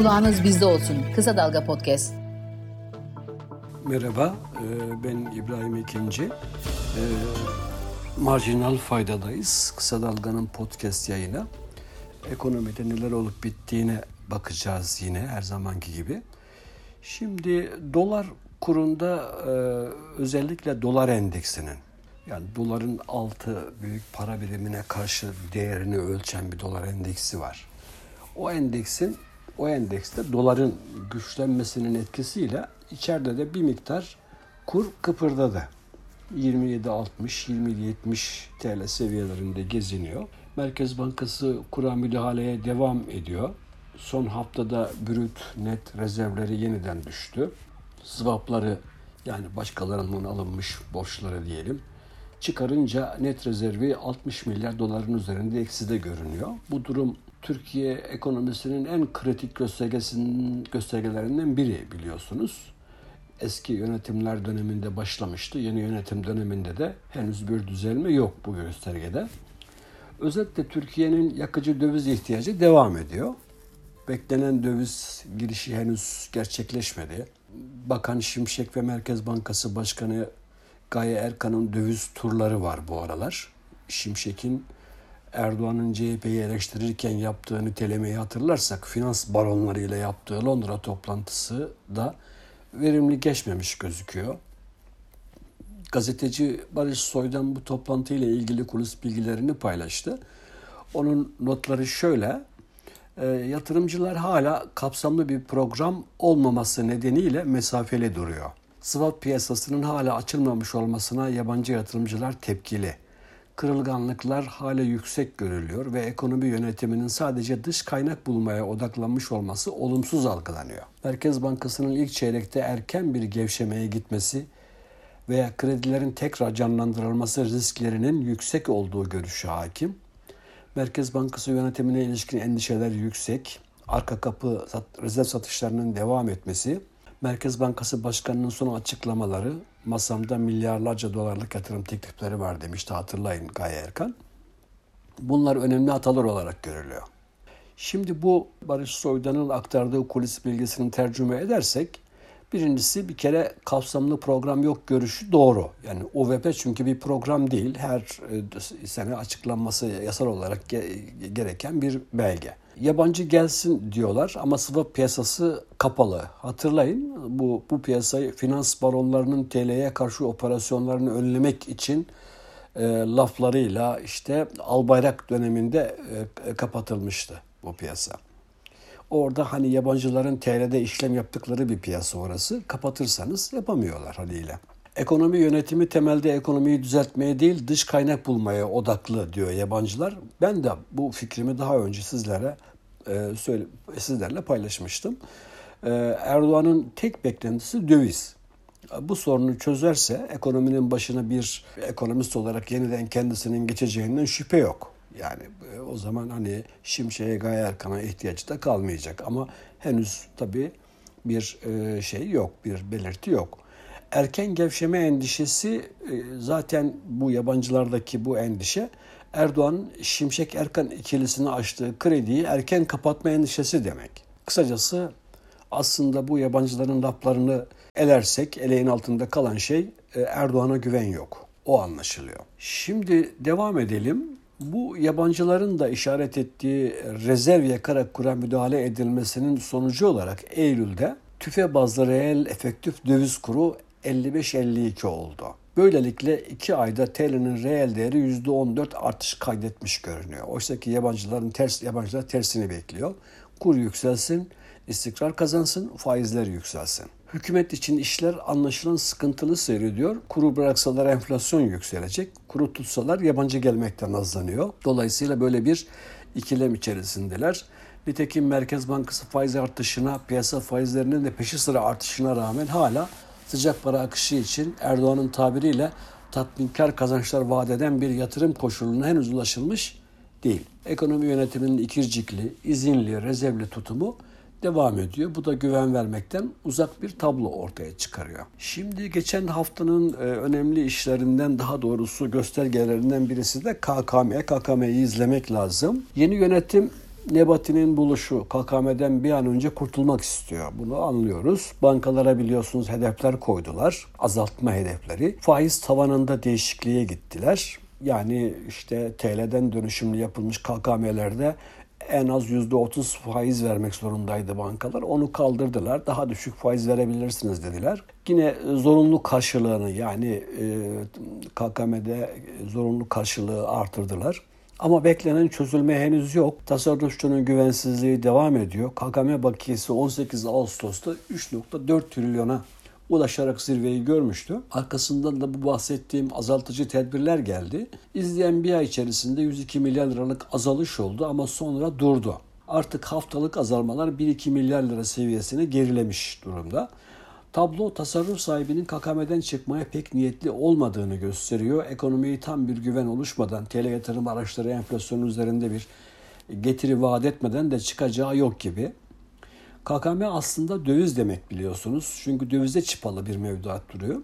Kulağınız bizde olsun. Kısa Dalga Podcast. Merhaba, e, ben İbrahim Ekinci. E, marjinal faydadayız. Kısa Dalga'nın podcast yayını. Ekonomide neler olup bittiğine bakacağız yine her zamanki gibi. Şimdi dolar kurunda e, özellikle dolar endeksinin yani doların altı büyük para birimine karşı değerini ölçen bir dolar endeksi var. O endeksin o endekste doların güçlenmesinin etkisiyle içeride de bir miktar kur kıpırdadı. 27.60, 27.70 TL seviyelerinde geziniyor. Merkez Bankası kura müdahaleye devam ediyor. Son haftada brüt net rezervleri yeniden düştü. Swapları yani başkalarının alınmış borçları diyelim çıkarınca net rezervi 60 milyar doların üzerinde ekside görünüyor. Bu durum Türkiye ekonomisinin en kritik göstergesinin göstergelerinden biri biliyorsunuz. Eski yönetimler döneminde başlamıştı. Yeni yönetim döneminde de henüz bir düzelme yok bu göstergede. Özetle Türkiye'nin yakıcı döviz ihtiyacı devam ediyor. Beklenen döviz girişi henüz gerçekleşmedi. Bakan Şimşek ve Merkez Bankası Başkanı Gaye Erkan'ın döviz turları var bu aralar. Şimşek'in Erdoğan'ın CHP'yi eleştirirken yaptığı nitelemeyi hatırlarsak finans baronlarıyla yaptığı Londra toplantısı da verimli geçmemiş gözüküyor. Gazeteci Barış Soydan bu toplantıyla ilgili kulis bilgilerini paylaştı. Onun notları şöyle. E, yatırımcılar hala kapsamlı bir program olmaması nedeniyle mesafeli duruyor. Swap piyasasının hala açılmamış olmasına yabancı yatırımcılar tepkili. Kırılganlıklar hala yüksek görülüyor ve ekonomi yönetiminin sadece dış kaynak bulmaya odaklanmış olması olumsuz algılanıyor. Merkez Bankası'nın ilk çeyrekte erken bir gevşemeye gitmesi veya kredilerin tekrar canlandırılması risklerinin yüksek olduğu görüşü hakim. Merkez Bankası yönetimine ilişkin endişeler yüksek. Arka kapı rezerv satışlarının devam etmesi Merkez Bankası Başkanı'nın son açıklamaları masamda milyarlarca dolarlık yatırım teklifleri var demişti hatırlayın Gaye Erkan. Bunlar önemli hatalar olarak görülüyor. Şimdi bu Barış Soydan'ın aktardığı kulis bilgisini tercüme edersek birincisi bir kere kapsamlı program yok görüşü doğru. Yani OVP çünkü bir program değil. Her e, sene açıklanması yasal olarak gereken bir belge yabancı gelsin diyorlar ama swap piyasası kapalı. Hatırlayın bu bu piyasayı finans baronlarının TL'ye karşı operasyonlarını önlemek için e, laflarıyla işte Albayrak döneminde e, kapatılmıştı bu piyasa. Orada hani yabancıların TL'de işlem yaptıkları bir piyasa orası. Kapatırsanız yapamıyorlar haliyle. Ekonomi yönetimi temelde ekonomiyi düzeltmeye değil dış kaynak bulmaya odaklı diyor yabancılar. Ben de bu fikrimi daha önce sizlere e, söyle, sizlerle paylaşmıştım. E, Erdoğan'ın tek beklentisi döviz. Bu sorunu çözerse ekonominin başına bir ekonomist olarak yeniden kendisinin geçeceğinden şüphe yok. Yani e, o zaman hani Şimşek'e Gaye Erkan'a ihtiyacı da kalmayacak. Ama henüz tabii bir e, şey yok, bir belirti yok. Erken gevşeme endişesi e, zaten bu yabancılardaki bu endişe Erdoğan Şimşek Erkan ikilisini açtığı krediyi erken kapatma endişesi demek. Kısacası aslında bu yabancıların laflarını elersek eleğin altında kalan şey Erdoğan'a güven yok. O anlaşılıyor. Şimdi devam edelim. Bu yabancıların da işaret ettiği rezerv yakarak kura müdahale edilmesinin sonucu olarak Eylül'de tüfe bazlı reel efektif döviz kuru 55-52 oldu. Böylelikle 2 ayda TL'nin reel değeri %14 artış kaydetmiş görünüyor. Oysa ki yabancıların ters yabancılar tersini bekliyor. Kur yükselsin, istikrar kazansın, faizler yükselsin. Hükümet için işler anlaşılan sıkıntılı seyrediyor. Kuru bıraksalar enflasyon yükselecek. Kuru tutsalar yabancı gelmekten azlanıyor. Dolayısıyla böyle bir ikilem içerisindeler. Nitekim Merkez Bankası faiz artışına, piyasa faizlerinin de peşi sıra artışına rağmen hala sıcak para akışı için Erdoğan'ın tabiriyle tatminkar kazançlar vaat eden bir yatırım koşuluna henüz ulaşılmış değil. Ekonomi yönetiminin ikircikli, izinli, rezervli tutumu devam ediyor. Bu da güven vermekten uzak bir tablo ortaya çıkarıyor. Şimdi geçen haftanın e, önemli işlerinden daha doğrusu göstergelerinden birisi de KKM. KKM'yi izlemek lazım. Yeni yönetim Nebati'nin buluşu KKM'den bir an önce kurtulmak istiyor. Bunu anlıyoruz. Bankalara biliyorsunuz hedefler koydular. Azaltma hedefleri. Faiz tavanında değişikliğe gittiler. Yani işte TL'den dönüşümlü yapılmış KKM'lerde en az %30 faiz vermek zorundaydı bankalar. Onu kaldırdılar. Daha düşük faiz verebilirsiniz dediler. Yine zorunlu karşılığını yani KKM'de zorunlu karşılığı artırdılar. Ama beklenen çözülme henüz yok. Tasarrufçunun güvensizliği devam ediyor. KKM bakiyesi 18 Ağustos'ta 3.4 trilyona ulaşarak zirveyi görmüştü. Arkasından da bu bahsettiğim azaltıcı tedbirler geldi. İzleyen bir ay içerisinde 102 milyar liralık azalış oldu ama sonra durdu. Artık haftalık azalmalar 1-2 milyar lira seviyesine gerilemiş durumda. Tablo tasarruf sahibinin KKM'den çıkmaya pek niyetli olmadığını gösteriyor. Ekonomiyi tam bir güven oluşmadan, TL yatırım araçları enflasyonun üzerinde bir getiri vaat etmeden de çıkacağı yok gibi. KKM aslında döviz demek biliyorsunuz. Çünkü dövizde çıpalı bir mevduat duruyor.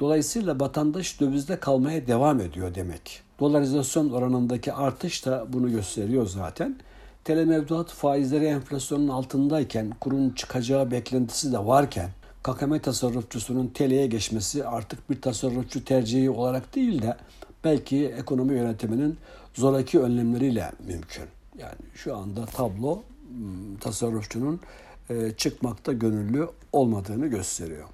Dolayısıyla vatandaş dövizde kalmaya devam ediyor demek. Dolarizasyon oranındaki artış da bunu gösteriyor zaten. TL mevduat faizleri enflasyonun altındayken, kurun çıkacağı beklentisi de varken KKM tasarrufçusunun TL'ye geçmesi artık bir tasarrufçu tercihi olarak değil de belki ekonomi yönetiminin zoraki önlemleriyle mümkün. Yani şu anda tablo hmm, tasarrufçunun çıkmakta gönüllü olmadığını gösteriyor.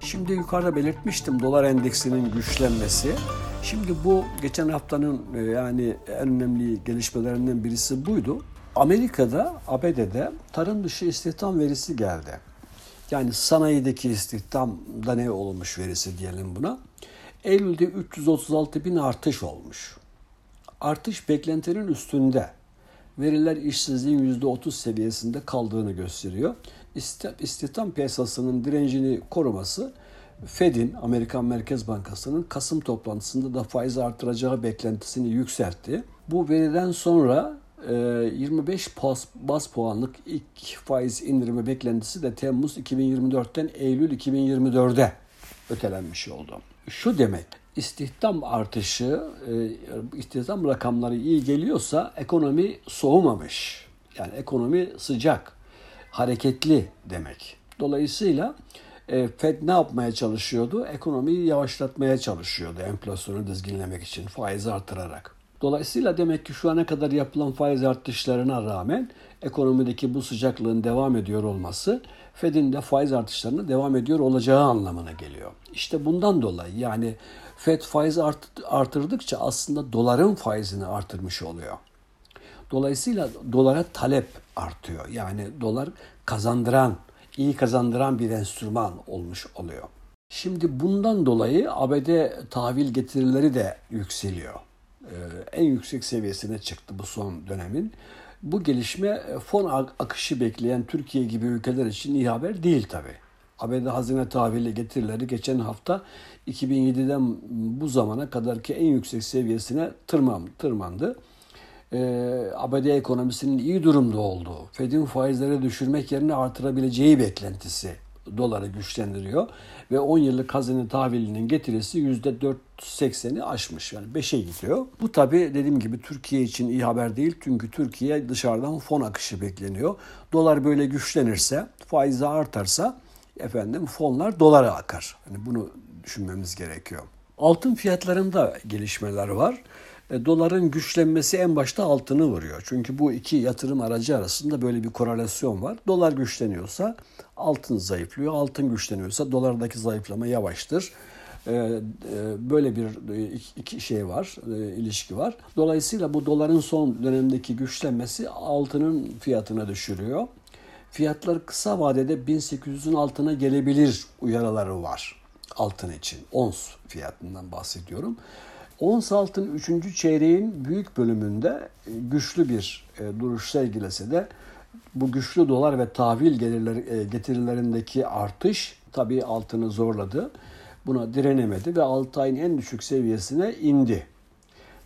Şimdi yukarıda belirtmiştim dolar endeksinin güçlenmesi. Şimdi bu geçen haftanın e, yani en önemli gelişmelerinden birisi buydu. Amerika'da, ABD'de tarım dışı istihdam verisi geldi. Yani sanayideki istihdamda ne olmuş verisi diyelim buna. Eylül'de 336 bin artış olmuş. Artış beklentinin üstünde. Veriler işsizliğin %30 seviyesinde kaldığını gösteriyor. İstihdam piyasasının direncini koruması Fed'in, Amerikan Merkez Bankası'nın Kasım toplantısında da faiz artıracağı beklentisini yükseltti. Bu veriden sonra 25 ee, bas, bas puanlık ilk faiz indirimi beklentisi de Temmuz 2024'ten Eylül 2024'e ötelenmiş oldu. Şu demek, istihdam artışı, e, istihdam rakamları iyi geliyorsa ekonomi soğumamış. Yani ekonomi sıcak, hareketli demek. Dolayısıyla e, Fed ne yapmaya çalışıyordu? Ekonomiyi yavaşlatmaya çalışıyordu enflasyonu dizginlemek için faiz artırarak. Dolayısıyla demek ki şu ana kadar yapılan faiz artışlarına rağmen ekonomideki bu sıcaklığın devam ediyor olması Fed'in de faiz artışlarına devam ediyor olacağı anlamına geliyor. İşte bundan dolayı yani Fed faiz art, artırdıkça aslında doların faizini artırmış oluyor. Dolayısıyla dolara talep artıyor. Yani dolar kazandıran, iyi kazandıran bir enstrüman olmuş oluyor. Şimdi bundan dolayı ABD tahvil getirileri de yükseliyor. E, en yüksek seviyesine çıktı bu son dönemin. Bu gelişme fon akışı bekleyen Türkiye gibi ülkeler için iyi haber değil tabi. ABD hazine tahvili getirileri geçen hafta 2007'den bu zamana kadarki en yüksek seviyesine tırman, tırmandı. Ee, ABD ekonomisinin iyi durumda olduğu, Fed'in faizleri düşürmek yerine artırabileceği beklentisi doları güçlendiriyor ve 10 yıllık hazine tahvilinin getirisi %4.80'i aşmış. Yani 5'e gidiyor. Bu tabi dediğim gibi Türkiye için iyi haber değil. Çünkü Türkiye dışarıdan fon akışı bekleniyor. Dolar böyle güçlenirse, faizi artarsa efendim fonlar dolara akar. Yani bunu düşünmemiz gerekiyor. Altın fiyatlarında gelişmeler var. E, doların güçlenmesi en başta altını vuruyor. Çünkü bu iki yatırım aracı arasında böyle bir korelasyon var. Dolar güçleniyorsa altın zayıflıyor. Altın güçleniyorsa dolardaki zayıflama yavaştır. E, e, böyle bir iki şey var, ilişki var. Dolayısıyla bu doların son dönemdeki güçlenmesi altının fiyatına düşürüyor. Fiyatlar kısa vadede 1800'ün altına gelebilir uyarıları var altın için. Ons fiyatından bahsediyorum. Ons altın 3. çeyreğin büyük bölümünde e, güçlü bir e, duruş sergilese de bu güçlü dolar ve tahvil gelirleri, e, getirilerindeki artış tabii altını zorladı. Buna direnemedi ve 6 ayın en düşük seviyesine indi.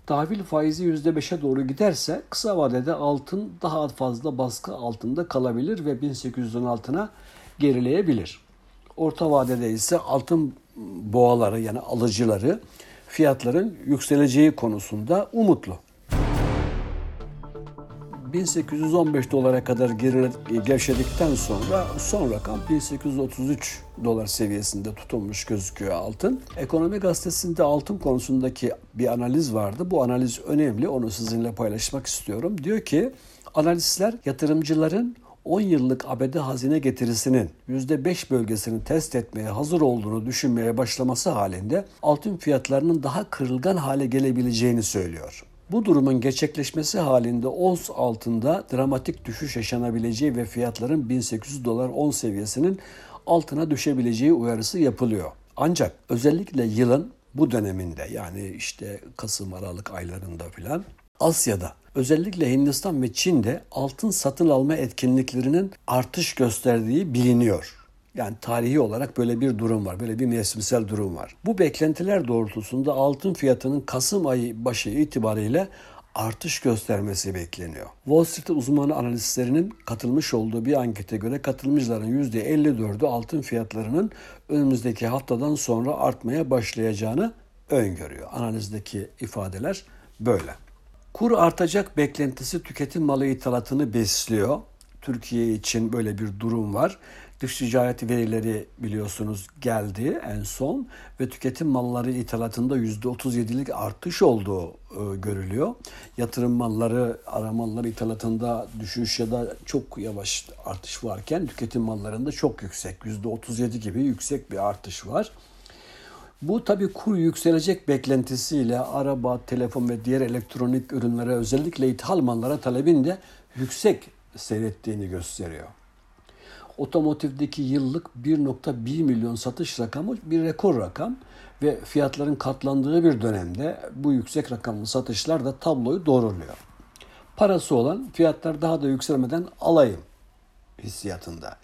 Tahvil faizi %5'e doğru giderse kısa vadede altın daha fazla baskı altında kalabilir ve 1800'ün altına gerileyebilir. Orta vadede ise altın boğaları yani alıcıları fiyatların yükseleceği konusunda umutlu. 1815 dolara kadar geri, gevşedikten sonra son rakam 1833 dolar seviyesinde tutulmuş gözüküyor altın. Ekonomi gazetesinde altın konusundaki bir analiz vardı. Bu analiz önemli. Onu sizinle paylaşmak istiyorum. Diyor ki analistler yatırımcıların 10 yıllık ABD hazine getirisinin %5 bölgesini test etmeye hazır olduğunu düşünmeye başlaması halinde altın fiyatlarının daha kırılgan hale gelebileceğini söylüyor. Bu durumun gerçekleşmesi halinde ons altında dramatik düşüş yaşanabileceği ve fiyatların 1800 dolar 10 seviyesinin altına düşebileceği uyarısı yapılıyor. Ancak özellikle yılın bu döneminde yani işte Kasım Aralık aylarında filan Asya'da özellikle Hindistan ve Çin'de altın satın alma etkinliklerinin artış gösterdiği biliniyor. Yani tarihi olarak böyle bir durum var. Böyle bir mevsimsel durum var. Bu beklentiler doğrultusunda altın fiyatının Kasım ayı başı itibariyle artış göstermesi bekleniyor. Wall Street uzmanı analistlerinin katılmış olduğu bir ankete göre katılımcıların %54'ü altın fiyatlarının önümüzdeki haftadan sonra artmaya başlayacağını öngörüyor. Analizdeki ifadeler böyle. Kur artacak beklentisi tüketim malı ithalatını besliyor. Türkiye için böyle bir durum var. Dış ticaret verileri biliyorsunuz geldi en son ve tüketim malları ithalatında %37'lik artış olduğu e, görülüyor. Yatırım malları, ara malları ithalatında düşüş ya da çok yavaş artış varken tüketim mallarında çok yüksek, %37 gibi yüksek bir artış var. Bu tabi kur yükselecek beklentisiyle araba, telefon ve diğer elektronik ürünlere özellikle ithal mallara talebin de yüksek seyrettiğini gösteriyor. Otomotivdeki yıllık 1.1 milyon satış rakamı bir rekor rakam ve fiyatların katlandığı bir dönemde bu yüksek rakamlı satışlar da tabloyu doğruluyor. Parası olan fiyatlar daha da yükselmeden alayım hissiyatında.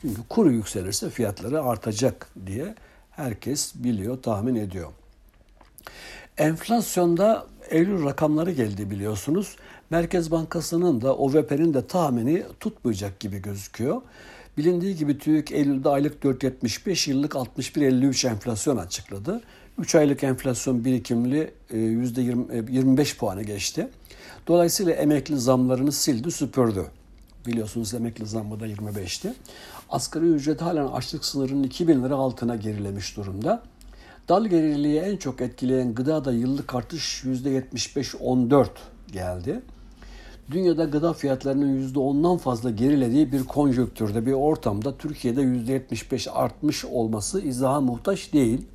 Çünkü kur yükselirse fiyatları artacak diye herkes biliyor, tahmin ediyor. Enflasyonda Eylül rakamları geldi biliyorsunuz. Merkez Bankası'nın da OVP'nin de tahmini tutmayacak gibi gözüküyor. Bilindiği gibi TÜİK Eylül'de aylık 4.75, yıllık 61.53 enflasyon açıkladı. 3 aylık enflasyon birikimli %25 e, puanı geçti. Dolayısıyla emekli zamlarını sildi, süpürdü. Biliyorsunuz emekli zammı da 25'ti. Asgari ücret halen açlık sınırının 2000 lira altına gerilemiş durumda. Dal geriliği en çok etkileyen gıda da yıllık artış %75-14 geldi. Dünyada gıda fiyatlarının %10'dan fazla gerilediği bir konjöktürde, bir ortamda Türkiye'de %75 artmış olması izaha muhtaç değil.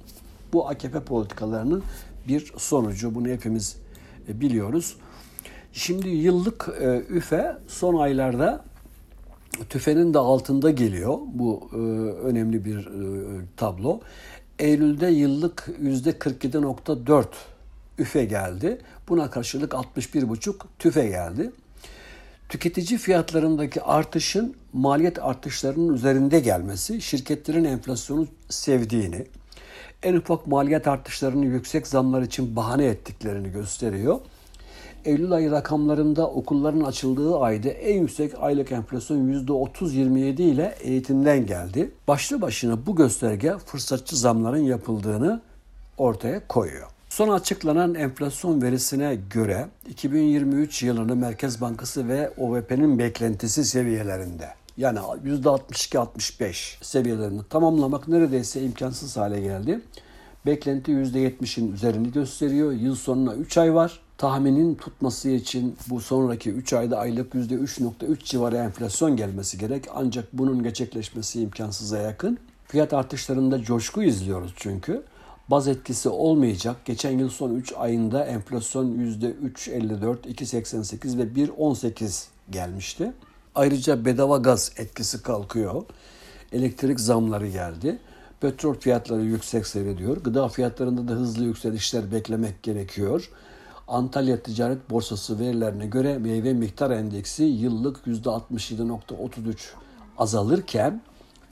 Bu AKP politikalarının bir sonucu. Bunu hepimiz e, biliyoruz. Şimdi yıllık e, üfe son aylarda tüfenin de altında geliyor. Bu e, önemli bir tablo. Eylül'de yıllık %47.4 üfe geldi. Buna karşılık 61,5 tüfe geldi. Tüketici fiyatlarındaki artışın maliyet artışlarının üzerinde gelmesi şirketlerin enflasyonu sevdiğini, en ufak maliyet artışlarını yüksek zamlar için bahane ettiklerini gösteriyor. Eylül ayı rakamlarında okulların açıldığı ayda en yüksek aylık enflasyon %30-27 ile eğitimden geldi. Başlı başına bu gösterge fırsatçı zamların yapıldığını ortaya koyuyor. Son açıklanan enflasyon verisine göre 2023 yılını Merkez Bankası ve OVP'nin beklentisi seviyelerinde yani %62-65 seviyelerini tamamlamak neredeyse imkansız hale geldi. Beklenti %70'in üzerini gösteriyor. Yıl sonuna 3 ay var. Tahminin tutması için bu sonraki 3 ayda aylık %3.3 civarı enflasyon gelmesi gerek. Ancak bunun gerçekleşmesi imkansıza yakın. Fiyat artışlarında coşku izliyoruz çünkü baz etkisi olmayacak. Geçen yıl son 3 ayında enflasyon %3.54, 2.88 ve 1.18 gelmişti. Ayrıca bedava gaz etkisi kalkıyor. Elektrik zamları geldi. Petrol fiyatları yüksek seyrediyor. Gıda fiyatlarında da hızlı yükselişler beklemek gerekiyor. Antalya Ticaret Borsası verilerine göre meyve miktar endeksi yıllık %67.33 azalırken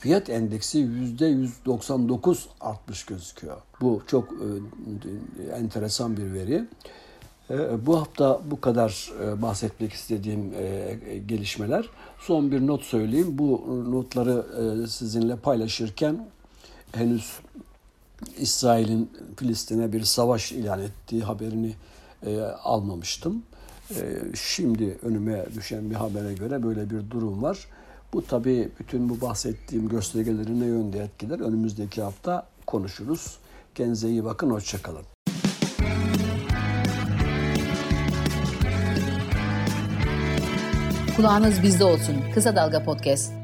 fiyat endeksi %199 artmış gözüküyor. Bu çok e, enteresan bir veri. E, bu hafta bu kadar e, bahsetmek istediğim gelişmeler. Son bir not söyleyeyim. Bu notları sizinle paylaşırken henüz İsrail'in Filistin'e bir savaş ilan ettiği haberini almamıştım. Şimdi önüme düşen bir habere göre böyle bir durum var. Bu tabii bütün bu bahsettiğim göstergeleri ne yönde etkiler önümüzdeki hafta konuşuruz. Kendinize iyi bakın, hoşçakalın. Kulağınız bizde olsun. Kısa Dalga Podcast.